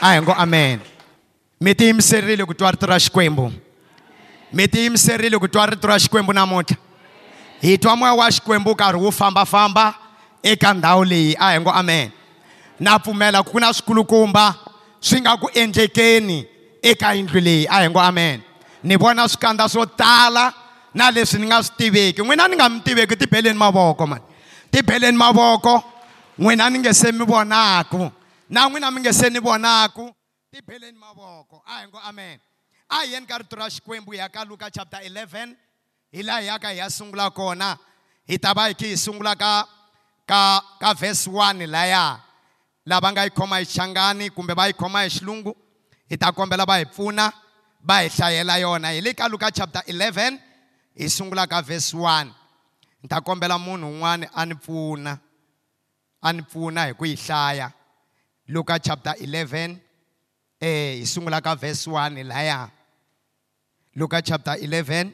aya ngo amen Meti yi yimiserile ku twa rito ra xikwembu miti yi yimiserile ku twa rito ra xikwembu namuntlha hi twa moya wa xikwembu karhi wu fambafamba eka ndhawu leyi a hi ngo amen na pfumela ku na swikulukumba swi nga ku endlekeni eka yindlu leyi a hi ngo amen ni vona swikandza swo tala na leswi ni nga swi tiveki n'wina ni nga mi tiveki tibeleni mavoko mani tibeleni mavoko n'wina ni nge se mi vonaku na n'wina mi nge se ni vonaku tibeleni mavoko a hi ngo amen a hi yeni ka rito ra xikwembu hi ya ka luka chapter 11 hi laha hi ya ka hi ya sungula kona hi ta va hi kha hi sungula ka ka ka verse 1 laya lava nga yi khoma hi changani kumbe va yi khoma hi xilungu hi ta kombela va hi pfuna va hi hlayela yona hi le ka luka chapter 11 hi sungula ka verse 1 ni ta kombela munhu un'wana a ni pfuna a ni pfuna hi ku yi hlaya luka chapter 11 eh hi sungula ka verse 1 laya luka chapter 11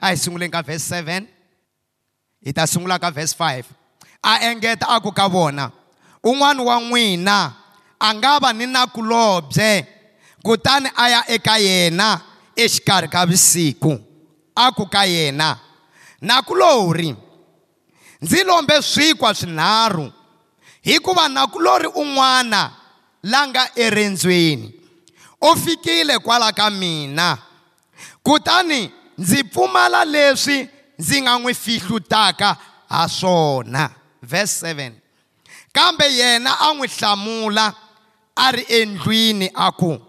a hi sunguleni ka verse 7 hi ta sungula ka verse 5 a engeta a ku ka vona un'wana wa n'wina a nga va ni na kulobye kutani a ya eka yena exikarhi ka vusiku a ku ka yena na kulori ndzi lombe swikwa swinharhu hikuva na kulori un'wana la nga eriendzweni u fikile kwala ka mina kutani ndzi pfumala leswi ndzi nga n'wi fihlutaka ha swona verse 7 kambe yena a n'wi hlamula a ri endlwini a ku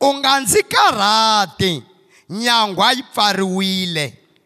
u nga ndzi karhati nyangwa yi pfariwile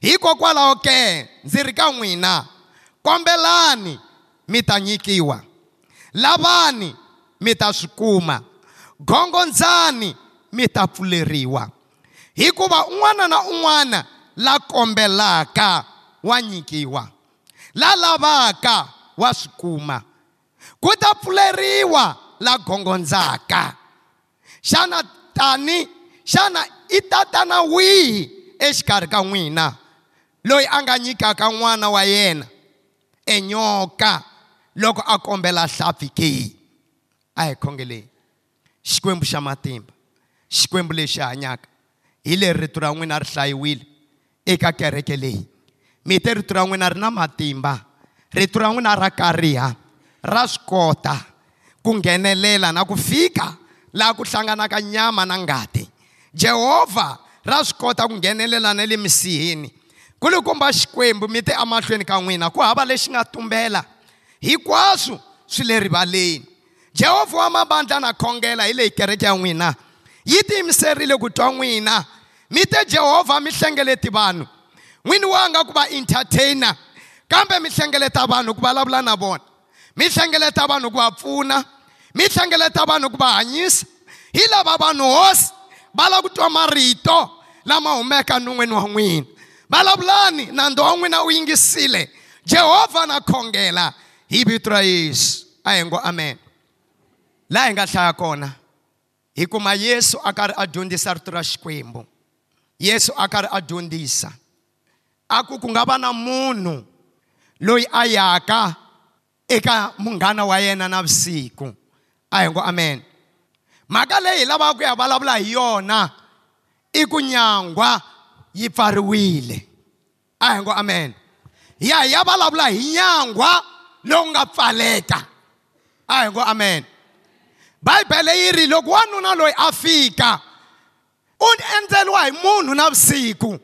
hikokwalaho ke ndzi ri ka n'wina kombelani mi ta nyikiwa lavani mi ta swi kuma gongondzani mi ta pfuleriwa hikuva un'wana na un'wana la kombelaka wa nyikiwa la lavaka wa swi kuma ku ta pfuleriwa la gongondzaka xana tani xana i tatana wihi exikarhi ka n'wina loyi a nga nyikaka n'wana wa yena enyoka loko a kombela hlampfi ke a hi khongeleni xikwembu xa matimba xikwembu lexi hanyaka hi leri rito ra n'wina ri hlayiwile eka kereke leyi mi te rito ra n'wina ri na matimba rito ra n'wina ra kariha ra swi kota ku nghenelela na ku fika laha ku hlanganaka nyama na ngati jehovha ra swi kota ku nghenelela na le misihini kulukumba xikwembu mi te emahlweni ka n'wina ku hava lexi nga tumbela hinkwaswo swi le rivaleni jehovha wa mavandla na khongela hi leyi kereke ya n'wina yi tiyimiserile ku twa n'wina mi te jehovha mi hlengeleti vanhu n'wini wa nga ku va entertainer kambe mi hlengeleta vanhu ku vulavula na vona mi hlengeleta vanhu ku va pfuna mi hlengeleta vanhu ku va hanyisa hi lava vanhu hosi va lava ku twa marito lama humeka nun'wini wa n'wina vulavulani nandzu wa n'wina u yingisile jehovha na khongela hi vito ra yesu a hi ngo amen laha hi nga hlaya kona hikuma yesu a karhi a dyondzisa rito ra xikwembu yesu a karhi a dyondzisa a ku ku nga va na munhu loyi a yaka eka munghana wa yena na vusiku a hi ngo amen mhaka leyi hi lavaka ku ya vulavula hi yona i ku nyangwa yi pfariwile a hi ngo amen ya hi ya vulavula hi nyangwa lowu nga pfaleka a hi ngo amen bibele yi ri loko wanuna loyi a fika u endleriwa hi munhu navusiku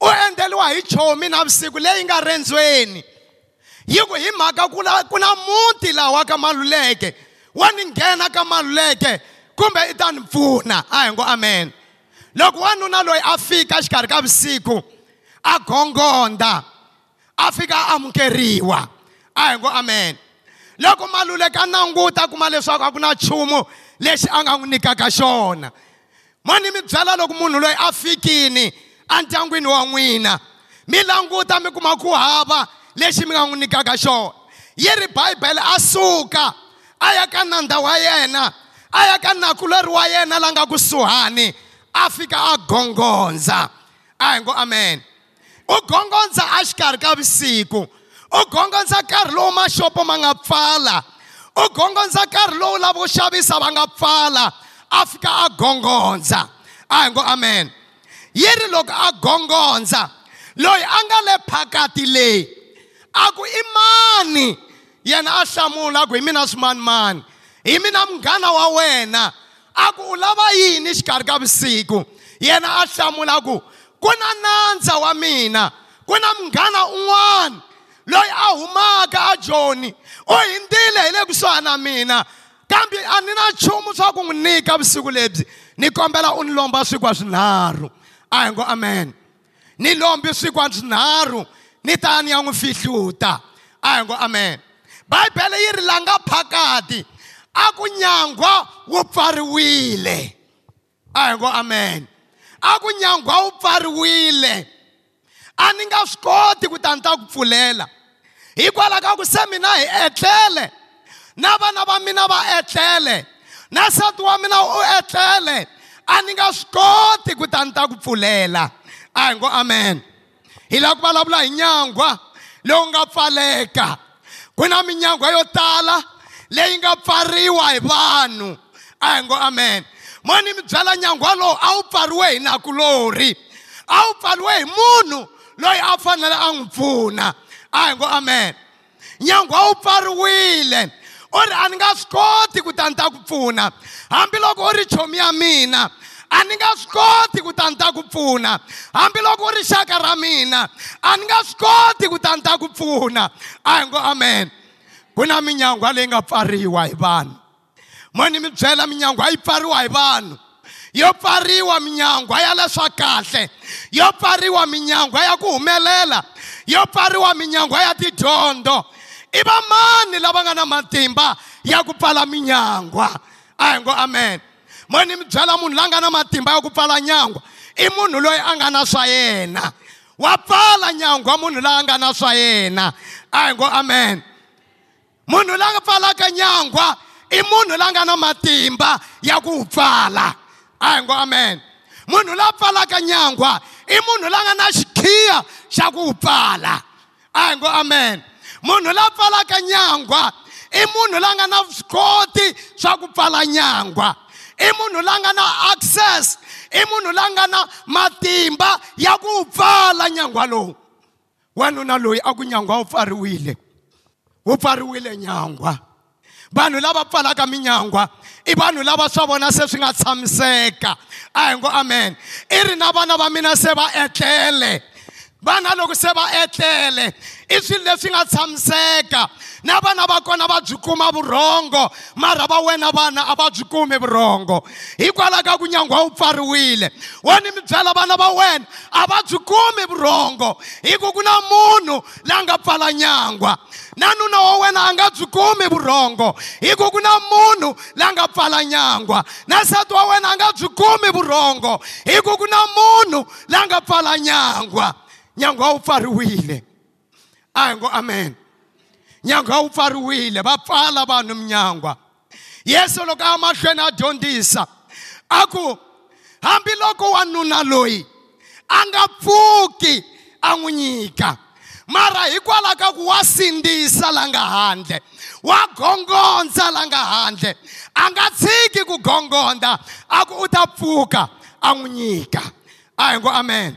u endleriwa hi chomi navusiku leyi nga rendzweni yi ku hi mhaka ku la ku na muti lawa ka maluleke wa ni nghena ka maluleke kumbe i ta ni pfuna a hi ngo amen loko wanuna loyi a fika exikarhi ka vusiku a gongondza a fika a amukeriwa a hi ngo amen loko maluleka a languta a kuma leswaku a ku na nchumu lexi a nga n'wi nyikaka xona mo ni mi byela loko munhu loyi a fikini endyangwini wa n'wina mi languta mi kuma ku hava lexi mi nga n'wi nyikaka xona yi ri bayibele a suka a ya ka nandza wa yena a ya ka nakuleri wa yena la nga kusuhani a fika a gongondza a hi ngo amen u gongondza a xikarhi ka vusiku u gongondza nkarhi lowu maxopo ma nga pfala u gongondza nkarhi lowu lava wo xavisa va nga pfala a fika a gongondza a hi ngo amen yi ri loko a gongondza loyi a nga le phakati leyi a ku i mani yena a hlamula a ku hi mina swimanimani hi mina munghana wa wena a ku u lava yini xikarhi ka vusiku yena a hlamula ku ku na nandza wa mina ku na munghana un'wana loyi a humaka a joni u hindzile hi le kusuhani na mina kambe a ni na nchumu swa ku n'wi nyika vusiku lebyi ni kombela u ni lomba swinkwa swinharhu a hi ngo amen ni lombi swinkwa swinharhu ni ta ni ya n'wi fihluta a hi ngo amen bibele yi ri langa phakati a ku nyangwa wu pfariwile a hi ngo amen a ku nyangwa wu pfariwile a ni nga swi koti ku ta ni ta ku pfulela hikwalaho ka ku se mina hi etlele na vana va mina va etlele na nsati wa mina u etlele a ni nga swi koti ku ta ni ta ku pfulela a hi ngo amen hi lava ku vulavula hi nyangwa lowu nga pfaleka ku na minyangwa yo tala leyi nga pfariwa hi vanhu a hi ngo amen mo ni mi byala nyangwa lowu a wu pfariwe hi nakulori a wu pfariwe hi munhu loyi a fanele a n'wi pfuna a hi ngo amen nyangwa wu pfariwile u ri a ni nga swi koti ku ta ni ta ku pfuna hambiloko u ri chomi ya mina a ni nga swi koti ku ta ni ta ku pfuna hambiloko u ri xaka ra mina a ni nga swi koti ku ta ni ta ku pfuna a hi ngo amen ku na minyangwa leyi nga pfariwa hi vanhu mo ni mi byela minyangwa yi pfariwa hi vanhu yo pfariwa minyangwa ya leswa kahle yo pfariwa minyangwa ya ku humelela yo pfariwa minyangwa ya tidyondzo i va mani lava nga na matimba ya ku pfala minyangwa a hi ngo amen mo ni mi byela munhu loyi a nga na matimba ya ku pfala nyangwa i munhu loyi a nga na swa yena wa pfala nyangwa munhu loyi a nga na swa yena a hi ngo amen munhu loyi a nga pfalaka nyangwa i munhu loyi a nga na matimba ya ku pfala a hi ngo amen munhu la pfalaka nyangwa i munhu la nga na xikhiya xa ku pfala a hi ngo amen munhu la pfalaka nyangwa i munhu la nga na vuswikoti swa ku pfala nyangwa i munhu la nga na access i munhu la nga na matimba ya ku pfala nyangwa lowu wanuna loyi a ku nyangwa wu pfariwile wu pfariwile nyangwa vanhu lava pfalaka minyangwa i vanhu lava swa vona se swi nga tshamiseka a hi ngo amen i ri na vana va mina se va etlele vana loko se va etlele i swilo leswi nga tshamiseka na vana va kona va byi kuma vurhongo mara va wena vana a va byi kumi vurhongo hikwalaho ka ku nyangwa wu pfariwile wo ni mi byela vana va wena a va byi kumi vurhongo hi ku ku na munhu la nga pfala nyangwa na nuna wa wena a nga byi kumi vurhongo hi ku ku na munhu la nga pfala nyangwa na nsati wa wena a nga byi kumi vurhongo hi ku ku na munhu la nga pfala nyangwa nyangwa wu pfariwile a hi ngo amen nyangwa wu pfariwile va pfala vanhu minyangwa yesu loko a mahlweni a dyondzisa a ku hambiloko wanuna loyi a nga pfuki a n'wi nyika mara hikwalaho ka ku wa sindzisa la nga handle wa gongondza la nga handle a nga tshiki ku gongondza a ku u ta pfuka a n'wi nyika a hi ngo amen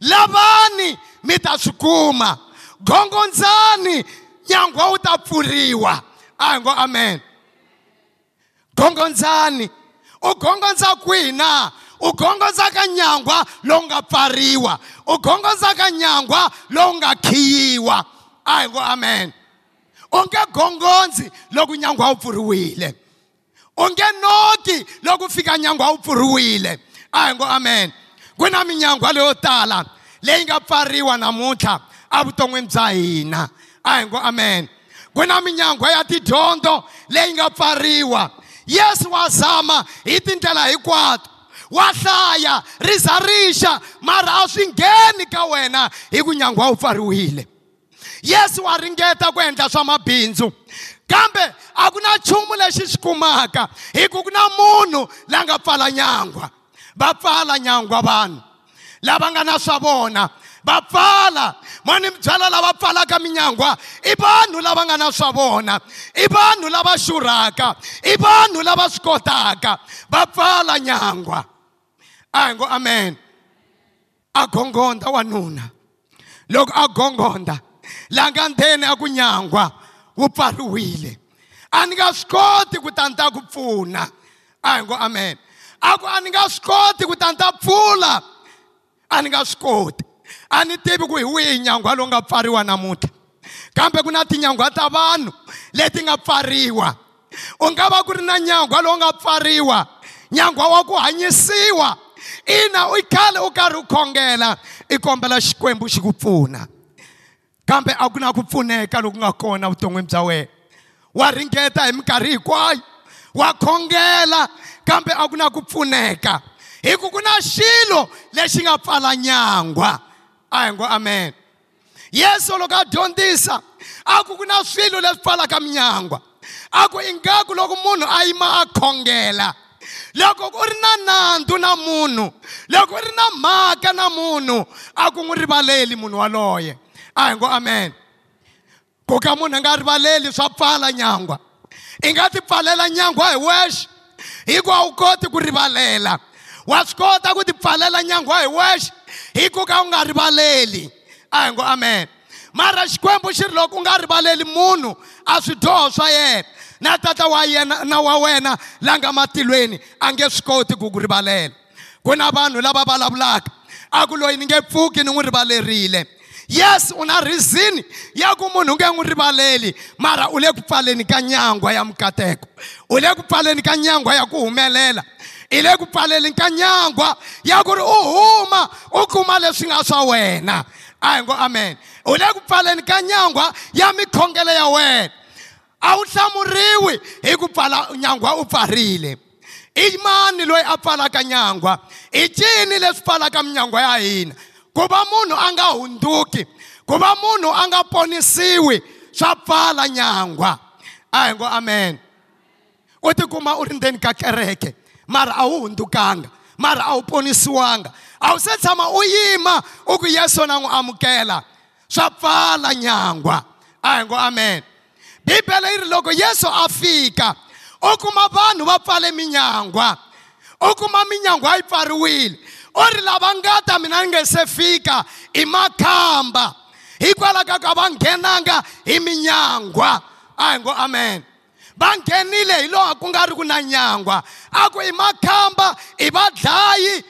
lavani mi ta swi kuma gongondzani nyangwa wu ta pfuriwa a hi ngo amen gongondzani u gongonza kwihi na u gongonza ka nyangwa lowu nga pfariwa u gongonza ka nyangwa lowu nga khiyiwa a hi ngo amen u nge gongondzi loko nyangwa wu pfuriwile u nge noki loko fika nyangwa wu pfuriwile a hi ngo amen ku na minyangwa leyo tala leyi nga pfariwa namuntlha evuton'wini bya hina a hi ngo amen ku na minyangwa ya tidyondzo leyi nga pfariwa yesu wa zama hi tindlela hinkwato wa hlaya ri za rixa mara a swi ngheni ka wena hi ku nyangu a wu pfariwile yesu wa ringeta ku endla swa mabindzu kambe a ku na nchumu lexi xi kumaka hi ku ku na munhu la nga pfala nyangwa va pfala nyangwa vanhu lava nga na swa vona va pfala mani byalwa lava pfalaka minyangwa i vanhu lava nga na swa vona i vanhu lava xurhaka i vanhu lava swi kotaka va pfala nyangwa a hi ngo amen a gongonda wanuna loko a gongonda laha nga ndzeni a ku nyangwa wu pfariwile a ni nga swi koti ku ta ni ta ku pfuna a hi ngo amen a ku a ni nga swi koti ku ta ni ta pfula a ni nga swi koti a ni tivi ku hi wihi nyangwa lowu nga pfariwa namuntlha kambe ku na tinyangwa ta vanhu leti nga pfariwa u nga va ku ri na nyangwa lowu nga pfariwa nyangwa wa ku hanyisiwa ina u khale u karhi u khongela i kombela xikwembu xi ku pfuna kambe a ku na ku pfuneka loku nga kona vuton'wini bya wena wa ringeta hi minkarhi hinkwayo wa khongela kambe a ku na ku pfuneka hi ku ku na xilo lexi nga pfala nyangwa a hi ngo amen yesu loko a dyondzisa a ku ku na swilo leswi pfalaka minyangwa a ku ingaku loko munhu a yima a khongela loko u ri na nandzu na munhu loko u ri na mhaka na munhu a ku n'wi rivaleli munhu waloye a hi ngo amen ku ka munhu a nga rivaleli swa pfala nyangwa i nga tipfalela nyangwa hi wexe hikuva wu koti ku rivalela wa swi kota ku tipfalela nyangwa hi wexe hi ku ka u nga rivaleli a hi ngo amen mara xikwembu xi ri loko u nga rivaleli munhu a swidyoho swa yena na tata wa yena na wa wena la nga matilweni a nge swi koti ku ku rivalela ku na vanhu lava vulavulaka a ku loyi ni nge pfuki ni n'wi rivalerile yes u na reason ya ku munhu u nge n'wi rivaleli mara u le ku pfaleni ka nyangwa ya mikateko u le ku pfaleni ka nyangwa ya ku humelela ile ku pfaleleni ka nyangwa ya ku ri u huma u kuma leswi nga swa wena a hi ngo amen u le ku pfaleni ka nyangwa ya mikhongelo ya wena a wu hlamuriwi hi ku pfala nyangwa u pfarile i mani loyi a pfalaka nyangwa i cini leswi pfalaka minyangwa ya hina ku va munhu a nga hundzuki ku va munhu a nga ponisiwi swa pfala nyangwa a hi ngo amen u tikuma u ri ndzeni ka kereke mara a wu hundzukanga mara a wu ponisiwanga a wu se tshama u yima u ku yesu na n'wi amukela swa pfala nyangwa a hi ngo amen bibele yi ri loko yesu a fika u kuma vanhu va pfale minyangwa u kuma minyangwa yi pfariwile u ri lava nga ta mina ni nge se fika i makhamba hikwalaho ka ka va nghenanga hi minyangwa a hi ngo amen va nghenile hi laha ku nga ri ku na nyangwa a ku i makhamba i vadlayi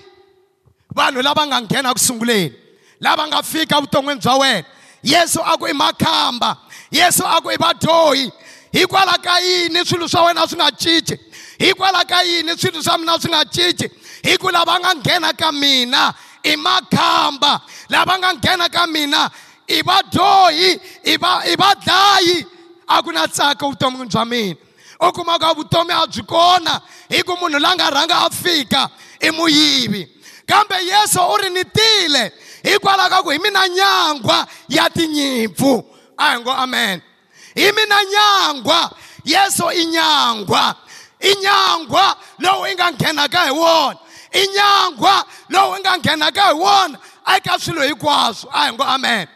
vanhu lava nga nghena ku sunguleni lava nga fika vuton'wini bya wena yesu a ku i makhamba yesu a ku i vadyohi hikwalaho ka yini swilo swa wena swi nga cinci hikwalaho ka yini swilo swa mina swi nga cinci hi ku lava nga nghena ka mina i makhamba lava nga nghena ka mina i vadyohi i vadlayi a ku na tsaka vuton'wini bya mina u kuma ku vutomi a byi kona hi ku munhu la nga rhanga a fika i muyivi kambe yesu u ri nitile hikwalaho ka ku hi mina nyangwa ya tinyimpfu a hi ngo amen hi mina nyangwa yesu i nyangwa i nyangwa lowu i nga nghenaka hi wona i nyangwa lowu i nga nghenaka hi wona a eka swilo hinkwaswo a hi ngo amen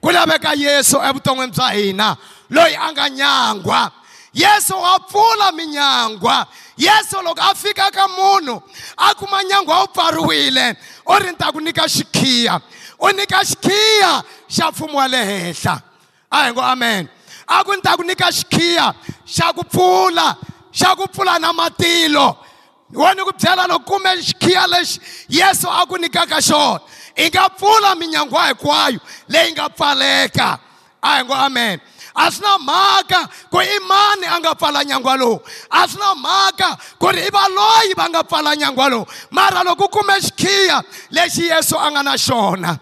ku laveka yesu evuton'wini bya hina loyi a nga nyangwa yesu wa pfula minyangwa yesu loko a fika ka munhu a kuma nyangwa wu pfariwile u ri ni ta ku nyika xikhiya u nyika xikhiya xa mfumo wa le henhla a hi ngo amen a ku ni ta ku nyika xikhiya xa ku pfula xa ku pfula na matilo wo ni ku byela loko kume xikhiya lexi yesu a ku nyikaka xona ingapfula minyangwa hinkwayo leyi nga pfaleka a hi ngo amen a swi na mhaka ku i mani a nga pfala nyangwa lowu a swi na mhaka ku ri i va loyi va nga pfala nyangwa lowu mara loko u kume xikhiya lexi yesu a nga na xona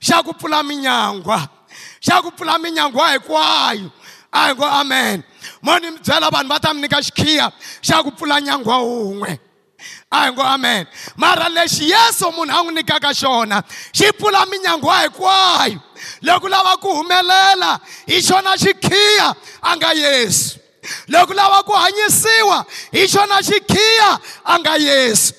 xa ku pfula minyangwa xa ku pfula minyangwa hinkwayo a hi ngo amen mo ni mi byela vanhu va ta mi nyika xikhiya xa ku pfula nyangwa wun'we a hi ngo amen mara lexi yesu munhu a n'wi nyikaka xona xi pfula minyangwa hinkwayo loko lava ku humelela hi xona xikhiya a nga yesu loko lava ku hanyisiwa hi xona xikhiya a nga yesu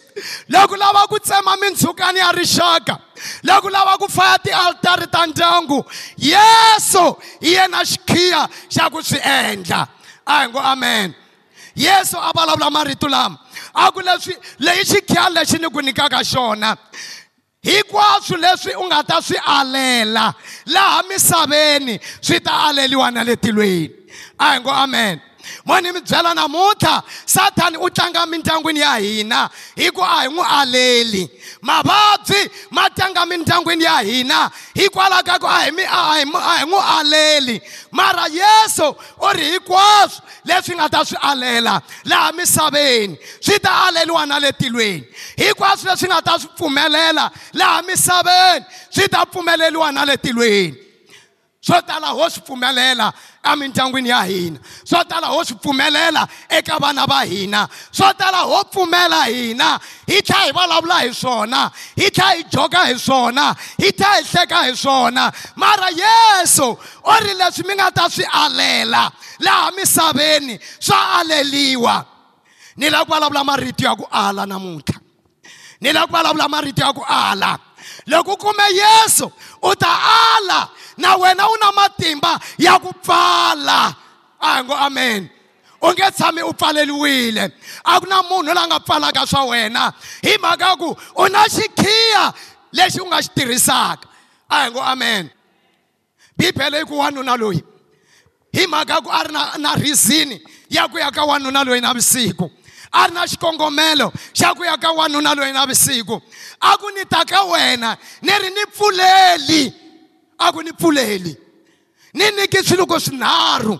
loko lava ku tsema mindzhukani ya rixaka loko lava ku faya tialitari ta ndyangu yesu hi yena xikhiya xa ku swi endla a hi ngo amen yesu a vulavula marito lama a ku leswi leyi xikhale xi ni ku nyikaka xona hinkwaswo leswi u nga ta swi alela laha misaveni swi ta aleliwa na le tilweni a hi ngo amen mo ni mi byela namuntlha sathani u tlanga mindyangwini ya hina hi ku a hi n'wi aleli mavabyi ma tlanga mindyangwini ya hina hikwalaho ka ku a hi mi a hi a hi n'wi aleli mara yesu u ri hinkwaswo leswi nga ta swi alela laha misaveni swi ta aleliwa na le tilweni hinkwaswo leswi nga ta swi pfumelela laha misaveni swi ta pfumeleliwa na le tilweni swo tala ho swi pfumelela emindyangwini ya hina swo tala ho swi pfumelela eka vana va hina swo tala ho pfumela hina hi tlhela hi vulavula hi swona hi tlhela hi joka hi swona hi tlhela hi hleka hi swona mara yesu u ri leswi mi nga ta swi alela laha misaveni swa aleliwa ni lava ku vulavula marito ya ku ala namuntlha ni lava ku vulavula marito ya ku ala loko u kume yesu u ta ala na wena u na matimba ya ku pfala a ah, hi ngo amen u nge tshami u pfaleliwile a ku na munhu loyi a nga pfalaka swa wena hi mhaka ya ku u na xikhiya lexi u nga xi tirhisaka a ah, hi ngo amen bibele yi ku wanuna loyi hi mhaka ku a ri na na reason ya ku ya ka wanuna loyi navusiku a ri na xikongomelo xa ku ya ka wanuna loyi navusiku a ku ni ta ka wena ni ri ni pfuleli a ku ni pfuleli ni niki swiluko swinharhu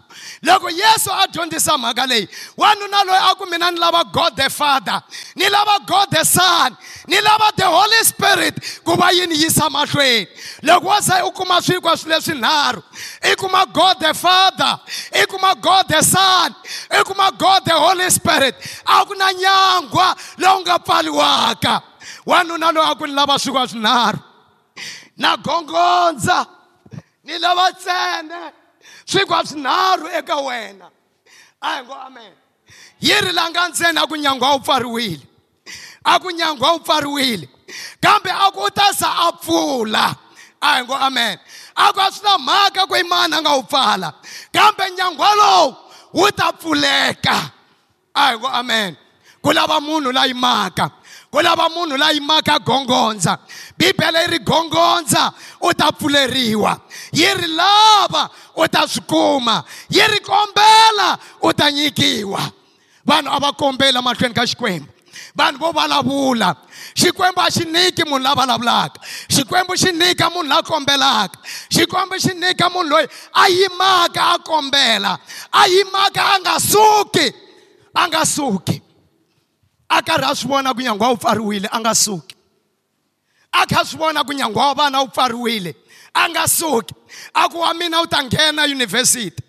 loko yesu a dyondzisa mhaka leyi wanuna loyi a ku mina ni lava god the father ni lava god the son ni lava the holy spirit ku va yi ni yisa mahlweni loko wa za u kuma swikwa swi leswinharhu i kuma god the father i kuma god the son i kuma god the holy spirit a ku na nyangwa lowu nga pfaliwaka wanuna loyi a ku ni lava swikwa swinharhu na gongondza ni lava tsene swikwavyo nharhu eka wena a hi ngo amen yi ri langa ntsena a ku nyangwa wu pfariwile a ku nyangwa wu pfariwile kambe a ku u ta za a pfula a hi ngo amen a ku a swi na mhaka ku i mani a nga wu pfala kambe nyangwa lowu wu ta pfuleka a hi ngo amen ku lava munhu la yimaka ku lava munhu la yimaka gongondza bibele yi ri gongondza u ta pfuleriwa yi ri lava u ta swi kuma yi ri kombela u ta nyikiwa vanhu a va kombela mahlweni ka xikwembu vanhu vo vulavula xikwembu a xi niki munhu la vulavulaka xikwembu xi nika munhu la kombelaka xikwembu xi nika munhu loyi a yimaka a kombela a yimaka a nga suki a nga suki a karhi a swi vona ku nyangwa wu pfariwile a nga suki a kha swi vona ku nyangwa wa vana wu pfariwile a nga suki a ku wa mina wu ta nghena yunivhesiti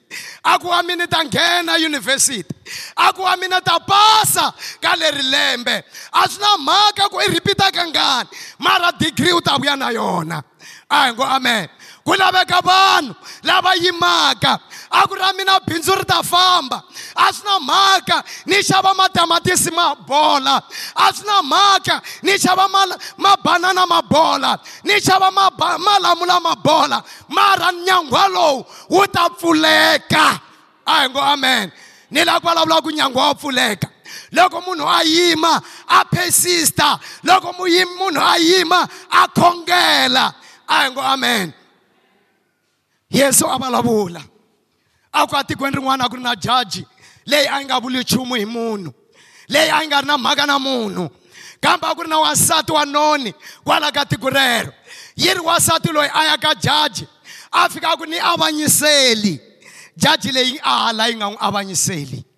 a ku wa mina ta nghena yunivhesiti a ku wa mina ta pasa ka leri lembe a swi na mhaka ku i ripita kangani mara digiri u ta vuya na yona a hi ngo amen ku laveka vanhu lava yimaka a ku ra mina bindzu ri ta famba a swi na mhaka ni xava matamatisi ma bola a swi na mhaka ni xava mabanana ma bola ni xava malamula ma bola mara nyangwa lowu wu ta pfuleka a hi ngo amen ni lava ku vulavula ku nyangwa wa pfuleka loko munhu a yima a persista loko munhu a yima a khongela a hi ngo amen yesu a vulavula a ku atikweni rin'wana a ku ri na jaji leyi a yi nga vuli nchumu hi munhu leyi a yi nga ri na mhaka na munhu kambe a ku ri na wasati wa noni kwala ka tiko rero yi ri wasati loyi a ya ka jaji a fika ku ni avanyiseli jaji leyi a hala yi nga n'wi avanyiseli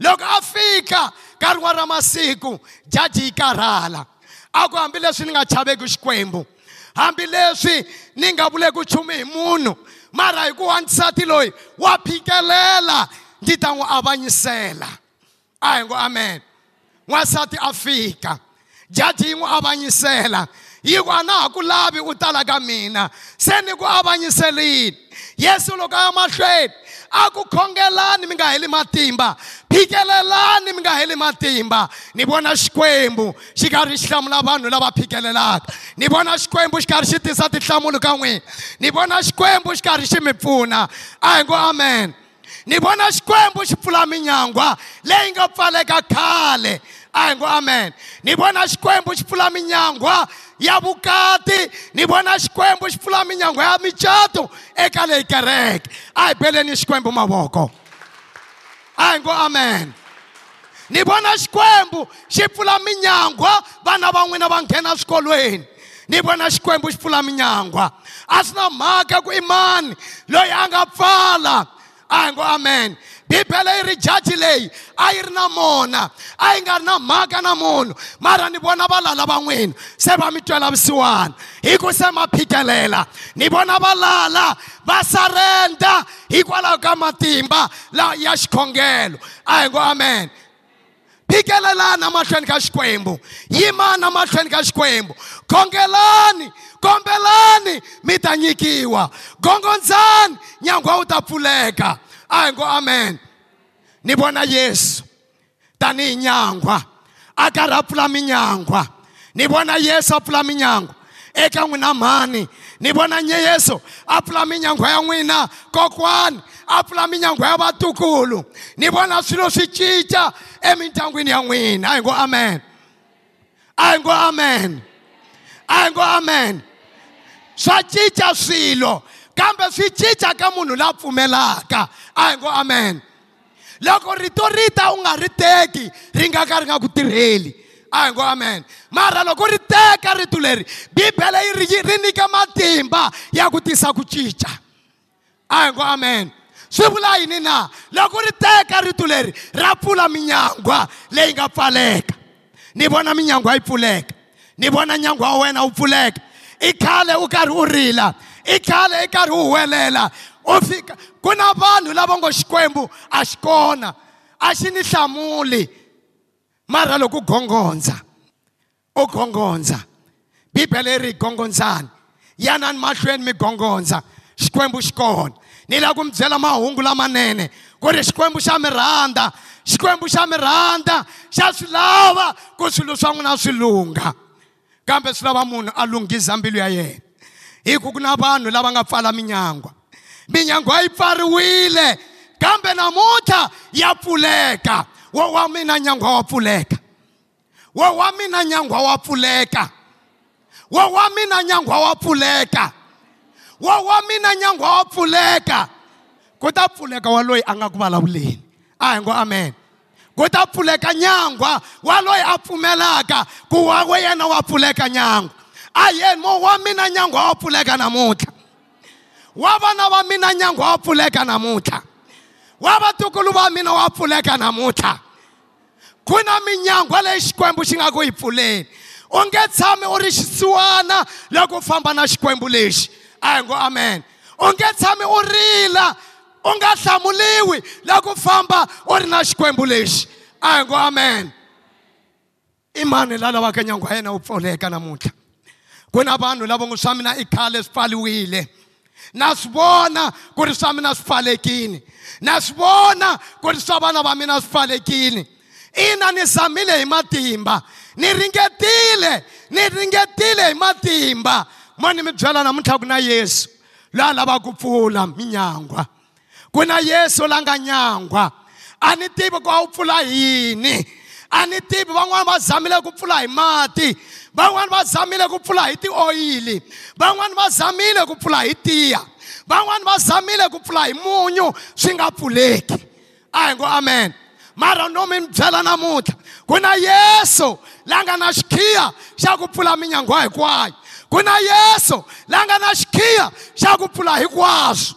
loko a fika nkarhi wa ra masiku jaji yi karhala a ku hambileswi ni nga chaveki xikwembu hambileswi ni nga vuleku nchumu hi munhu mara hi ku wa nsati loyi wa phikelela ndzi ta n'wi avanyisela a hi ngo amen n'wansati a fika jaji yi n'wi avanyisela yi ku a na ha ku lavi u tala ka mina se ni ku avanyiselini yesu loko a ya mahlweni a ku khongelani mi nga heli matimba phikelelani mi nga heli matimba ni vona xikwembu xi karhi xi hlamula vanhu lava phikelelaka ni vona xikwembu xi karhi xi tisa tinhlamulo ka n'wina ni vona xikwembu xi karhi xi mi pfuna a hi ngo amen ni vona xikwembu xi pfula minyangwa leyi nga pfaleka khale a hi ngo amen ni vona xikwembu xi pfula minyangwa ya vukati ni vona xikwembu xi pfula minyangwa ya micato eka leyi kereke a hi beleni xikwembu mavoko a hi ngo amen ni vona xikwembu xi pfula minyangwa vana va n'wina va nghena swikolweni ni vona xikwembu xi pfula minyangwa a swi na mhaka ku i mani loyi a nga pfala a hi ngo amen bibele yi ri jaji leyi a yi ri na mona a yi nga ri na mhaka na munhu mara ni vona valala van'wini se va mi twela vusiwana hi ku se ma phikelela ni vona valala va sarenda hikwalaho ka matimba ya xikhongelo a hi ngo amen phikelelani emahlweni ka xikwembu yimani emahlweni ka xikwembu khongelani kombelani mi ta nyikiwa gongondzani nyangwa wu ta pfuleka a hi ngo amen ni vona yesu tanihi nyangwa a karhi a pfula minyangwa ni vona yesu a pfula minyangwa eka n'wina mhani ni vona nyeyeso a pfula minyangwa ya n'wina kokwani a pfula minyangwa ya vatukulu ni vona swilo swi cinca emindyangwini ya n'wina a hi ngo amen a hi ngo amen a hi ngo amen swa cinca swilo kambe swi cinca ka munhu la pfumelaka a hi ngo amen loko rito rita u nga ri teki ri nga ka ri nga ku tirheli a hi ngo amen mara loko ri teka rito leri bibele yi ri ri nyika matimba ya ku tisa ku cinca a hi ngo amen swi vula yini na loko ri teka rito leri ra pfula minyangwa leyi nga pfaleka ni vona minyangwa yi pfuleka ni vona nyangwa wa wena wu pfuleka i khale u karhi u rila i khale i karhi u huwelela u fika ku na vanhu lava ngo xikwembu a xi kona a xi ni hlamuli mara loko u gongondza u gongondza bibele ri gongondzani yanani mahlweni mi gongondza xikwembu xi kona ni lava ku mi byela mahungu lamanene ku ri xikwembu xa mi rhandza xikwembu xa mi rhandza xa swi lava ku swilo swa n'wina swi lungha kambe swi lava munhu a lunghisa mbilu ya yena hi ku ku na vanhu lava nga pfala minyangwa minyangwa yi pfariwile kambe namuntlha ya pfuleka wo wa mina nyangwa wa pfuleka wo wa mina nyangwa wa pfuleka wo wa mina nyangwa wa pfuleka wo wa mina nyangwa wa pfuleka ku ta pfuleka wa loyi a nga ku vulavuleni a hi ngo amen ku ta pfuleka nyangwa wa loyi a pfumelaka ku wa yena wa pfuleka nyangwa a yena mo wa mina nyangwa wa pfuleka namuntlha wa vana va mina nyangwa wa pfuleka namuntlha wa vatukulu va mina wa pfuleka namuntlha ku na minyangwa leyi xikwembu xi nga ku yi pfuleni u nge tshami u ri xisiwana loko u famba na xikwembu lexi a hi ngo amen u nge tshami u rila u nga hlamuliwi loko u famba u ri na xikwembu lexi a hi ngo amen i mani la lavaka nyangwa ya yena wu pfuleka namuntlha ku na vanhu lava ngo swa mina i khale swi pfaliwile na swi vona ku ri swa mina swi pfalekile na swi vona ku ri swa vana va mina swi pfalekile ina ni zamile hi matimba ni ringetile ni ringetile hi matimba mo ni mi byela namuntlha ku na yesu loyi a lavaka ku pfula minyangwa ku na yesu la nga nyangwa a ni tivi ku a wu pfula yini a ni tivi van'wani va zamile ku pfula hi mati van'wani va zamile ku pfula hi tioyili van'wani va zamile ku pfula hi tiya van'wani va zamile ku pfula hi munyu swi nga pfuleki a hi ngo amen mara no mi mi byela namuntlha ku na yesu la nga na xikhiya xa ku pfula minyangwa hinkwayo ku na yesu la nga na xikhiya xa ku pfula hinkwaswo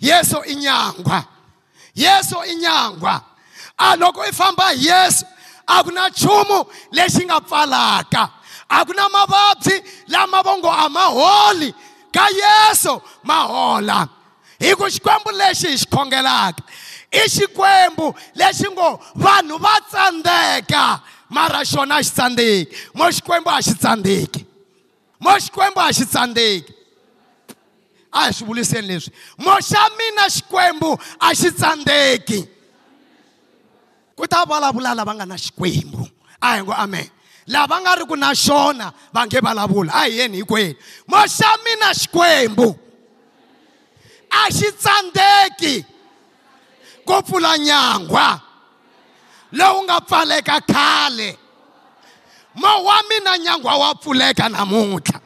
yesu inyangwa yesu inyangwa a ah, loko i famba yesu a ku na nchumu lexi nga pfalaka a ku na mavabyi lama vo ngo a ma holi ka yesu ma hola hi ku xikwembu lexi hi xi khongelaka i xikwembu lexi ngo vanhu va tsandzeka mara xona a xi tsandzeki mo xikwembu a xi tsandzeki mo xikwembu a xi tsandzeki a hi swi vuliseni leswi moxa mina xikwembu a xi tsandzeki ku ta vulavula lava nga na xikwembu a hi ngo amen lava nga ri ku na xona va nge vulavula a hi yeni hikwenu moxa mina xikwembu a xi tsandzeki ko pfula nyangwa lowu nga pfaleka khale mowa mina nyangwa wa pfuleka namuntlha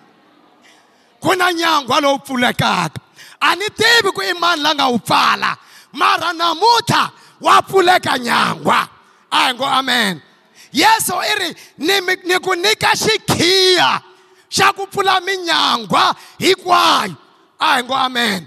ku na nyangwa lowu pfulekaka a ni tivi ku i mani la nga wu pfala mara namuntlha wa pfuleka nyangwa a hi ngo amen yesu i ri ni, ni ku nyika xikhiya xa ku pfula minyangwa hinkwayo a hi ngo amen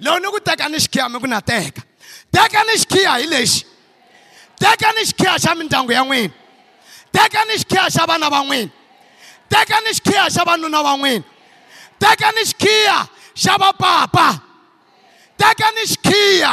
lowu ni ku teka ni xikhiya mi ku na teka teka ni xikhiya hi lexi teka ni xikhiya xa mindyangu ya n'wina teka ni xikhiya xa vana va n'wina teka ni xikhiya xa vanuna va n'wina teka ni xikhiya xa vapapa teka ni xikhiya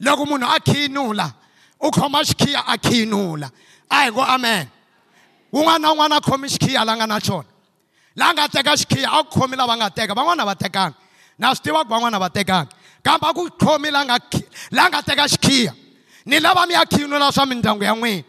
loko munhu a khihinula u khoma xikhiya a khihinula a hi ngo amen un'wana na un'wana a khomi xikhiya la nga na xona la nga teka xikhiya a khomi lava nga teka van'wana va tekanga na swi tiva ku van'wana va tekanga kambe a ku khomi la nga la nga teka xikhiya ni lava mi ya khiyinula swa mindyangu ya n'wina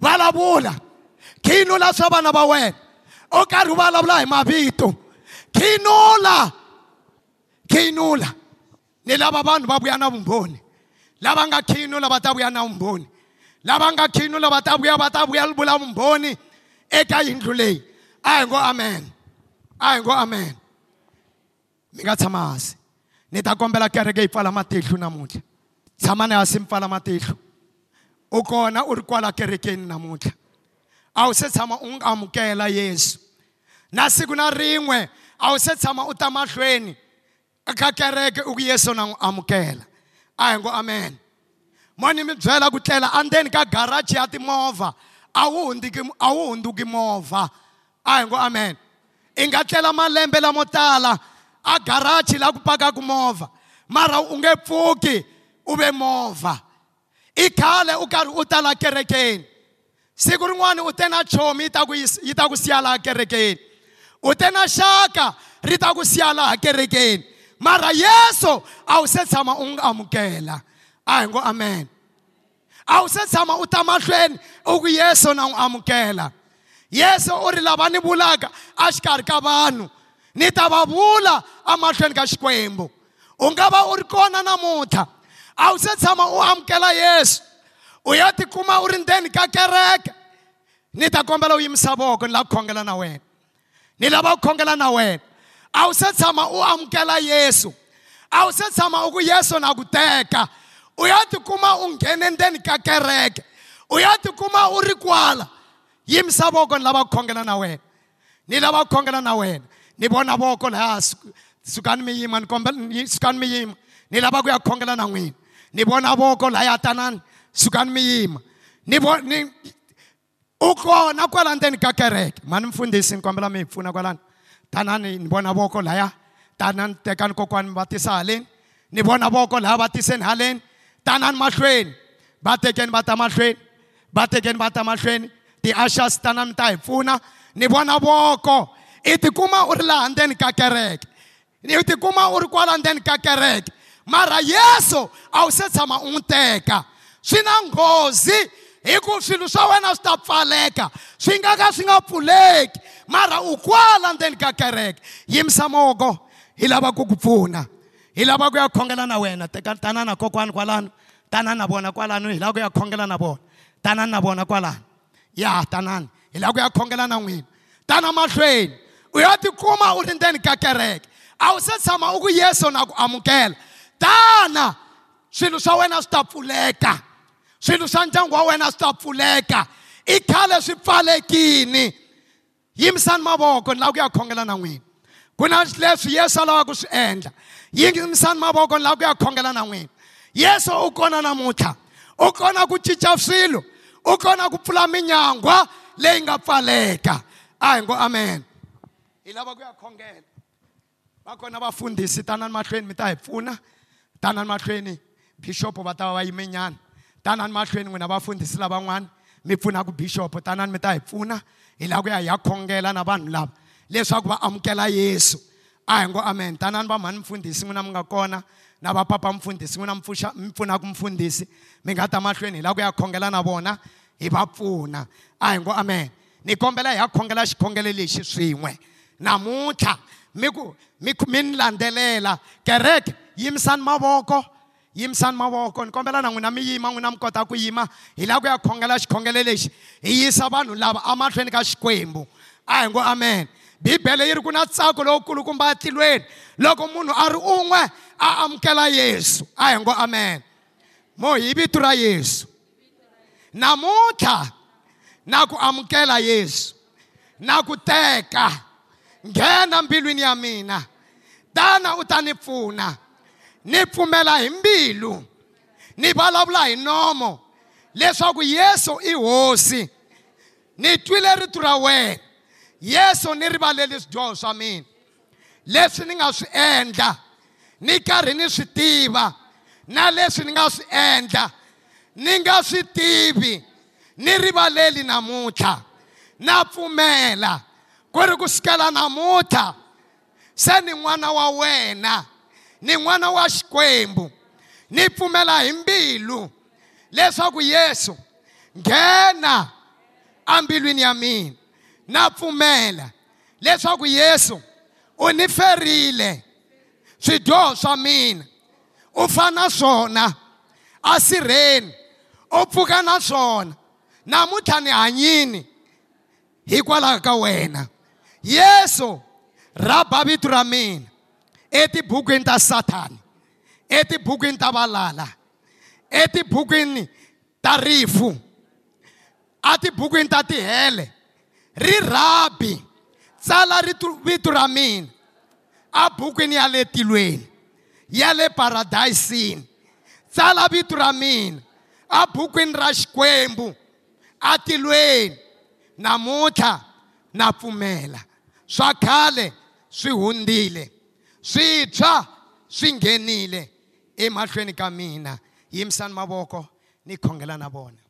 vulavula khinula swa vana va wena u karhi u vulavula hi mavito khinula khinula ni lava vanhu va vuya na vumbhoni lava nga khinu lava ta vuya na vumbhoni lava nga khinu lava ta vuya va ta vuya vula vumbhoni eka yindlu leyi a hi ngo amen a hi ngo amen mi nga tshama hansi ni ta kombela kereke yi pfala matihlo namuntlha tshama ni hasi mi pfala matihlo u kona u ri kwala kerekeni namuntlha a wu se tshama u n'wi amukela yesu na siku na rin'we a wu se tshama u ta mahlweni ka kereke u ku yesu na n'wi amukela a hi ngo amen mo ni mi byela ku tlela andzeni ka garaji ya timovha a wu hundziki a wu hundzuki movha a hi ngo amen i nga tlela malembe lamo tala a garaji la ku pakaka movha mara u nge pfuki u ve movha i khale u karhi u tala kerekeni siku rin'wana u te na chomi yi ta ku yi ta ku siya laha kerekeni u te na xaka ri ta ku siya laha kerekeni mara yesu a wu se tshama u n'wi amukela a hi ngo amen a wu se tshama u ta mahlweni u ku yesu na n'wi amukela yesu u ri lava ni vulaka a xikarhi ka vanhu ni ta va vula emahlweni ka xikwembu u nga va u ri kona namuntlha a wu se tshama u amukela yesu u ya tikuma u ri ndzeni ka kereke ni ta kombela u yimisa voko ni lava ku khongela na wena ni lava ku khongela na wena a wu se tshama u amukela yesu a wu se tshama u ku yesu na ku teka u ya tikuma u nghene ndzeni ka kereke u ya tikuma u ri kwala yimisa voko ni lava ku khongela na wena ni lava ku khongela na wena ni vona voko lahaya sukani mi yima ni kombela sukani mi yima ni lava ku ya khongela na n'wina ni vona voko lahaya tanani sukani mi yima ni ni u kona kwala ndzeni ka kereke mani mfundhisi ni kombela mi hi pfuna kwalani tanani ni vona voko laya tanani tekani kokwani va tisa haleni ni vona voko laya va tiseni haleni tanani mahlweni va tekeni va ta mahlweni va tekeni va ta mahlweni ti-ashas tanani ta hi pfuna ni vona voko i tikuma u ri laha ndzeni ka kereke i tikuma u ri kwala ndzeni ka kereke mara yesu a wu se tshama u n'wi teka swi na nghozi hi ku swilo swa wena swi ta pfaleka swi nga ka swi nga pfuleki mara u kwala ndzeni ka kereke yimisa moko hi lava ku ku pfuna hi lava ku ya khongela na wena tana na kokwani kwalano tana na vona kwalano hi lava ku ya khongela na vona tana na vona kwalano ya tanani hi lava ku ya khongela na n'wina tana mahlweni u ya tikuma u ri ndzeni ka kereke a wu se tshama u ku yesu na ku amukela tana swilo swa wena swi ta pfuleka swilo swa ndyangu wa wena swi ta pfuleka i khale swi pfalekini yimisani mavoko ni lava ku ya khongela na n'wina ku na leswi yesu a lavaka ku swi endla yimisani mavoko ni lava ku ya khongela na n'wina yesu u kona namuntlha u kona ku cinca swilo u kona ku pfula minyangwa leyi nga pfaleka a hi ngo amen hi lava ku ya khongela va kona vafundhisi tanani mahlweni mi ta hi pfuna tanani mahlweni bixopo va ta va va yimenyana tanani mahlweni n'wina vafundhisi lavan'wana mi pfunaka bixopo tanani mi ta hi pfuna hi lava ku ya hi ya khongela na vanhu lava leswaku va amukela yesu a hi ngo amen tanani va mhani mfundhisi n'wina mi nga kona na va papa mfundhisi n'wina mpfuxa mi pfunaka mfundhisi mi nga ta mahlweni hi lava ku ya khongela na vona hi va pfuna a hi ngo amen ni kombela hi ya khongela xikhongelo lexi swin'we namuntlha mi ku mi mi ni landzelela kereke yimisani mavoko yimisani mavoko ni kombela na n'wina mi yima n'wina mi kota ku yima hi lava ku ya khongela xikhongelo lexi hi yisa vanhu lava amahlweni ka xikwembu a hi ngo amen bibele yi ri ku na ntsako lowu kulukumba etilweni loko munhu a ri un'we a amukela yesu a hi ngo amen mo hi vito ra yesu namuntlha na ku amukela yesu na ku teka nghena mbilwini ya mina tana u ta ni pfuna ni pfumela hi mbilu ni vulavula hi nomo leswaku yesu i hosi ni twile rito ra wena yesu ni rivaleli swidyoho swa mina leswi ni nga swi endla ni karhi ni swi tiva na leswi ni nga swi endla ni nga swi tivi ni rivaleli namuntlha na pfumela ku ri ku sukela namuntlha se ni n'wana wa wena ni n'wana wa xikwembu ni pfumela hi mbilu leswaku yesu nghena ambilwini ya mina na pfumela leswaku yesu u ni ferile swidyoho swa mina u fa na swona asirheni u pfuka na swona namuntlha ni hanyini hikwalaho ka wena yesu rhaba vito ra mina etibukwini ta Satan etibukwini ta valala etibukwini ta rifu atibukwini ta tihele ri rhabi tsala vito ra mina abukwini ya le tilweni ya le paradayisini tsala vito ra mina abukwini ra xikwembu atilweni namuntlha na pfumela swa khale swi hundzile switsha swi nghenile emahlweni ka mina yimisani mavoko ni khongela na vona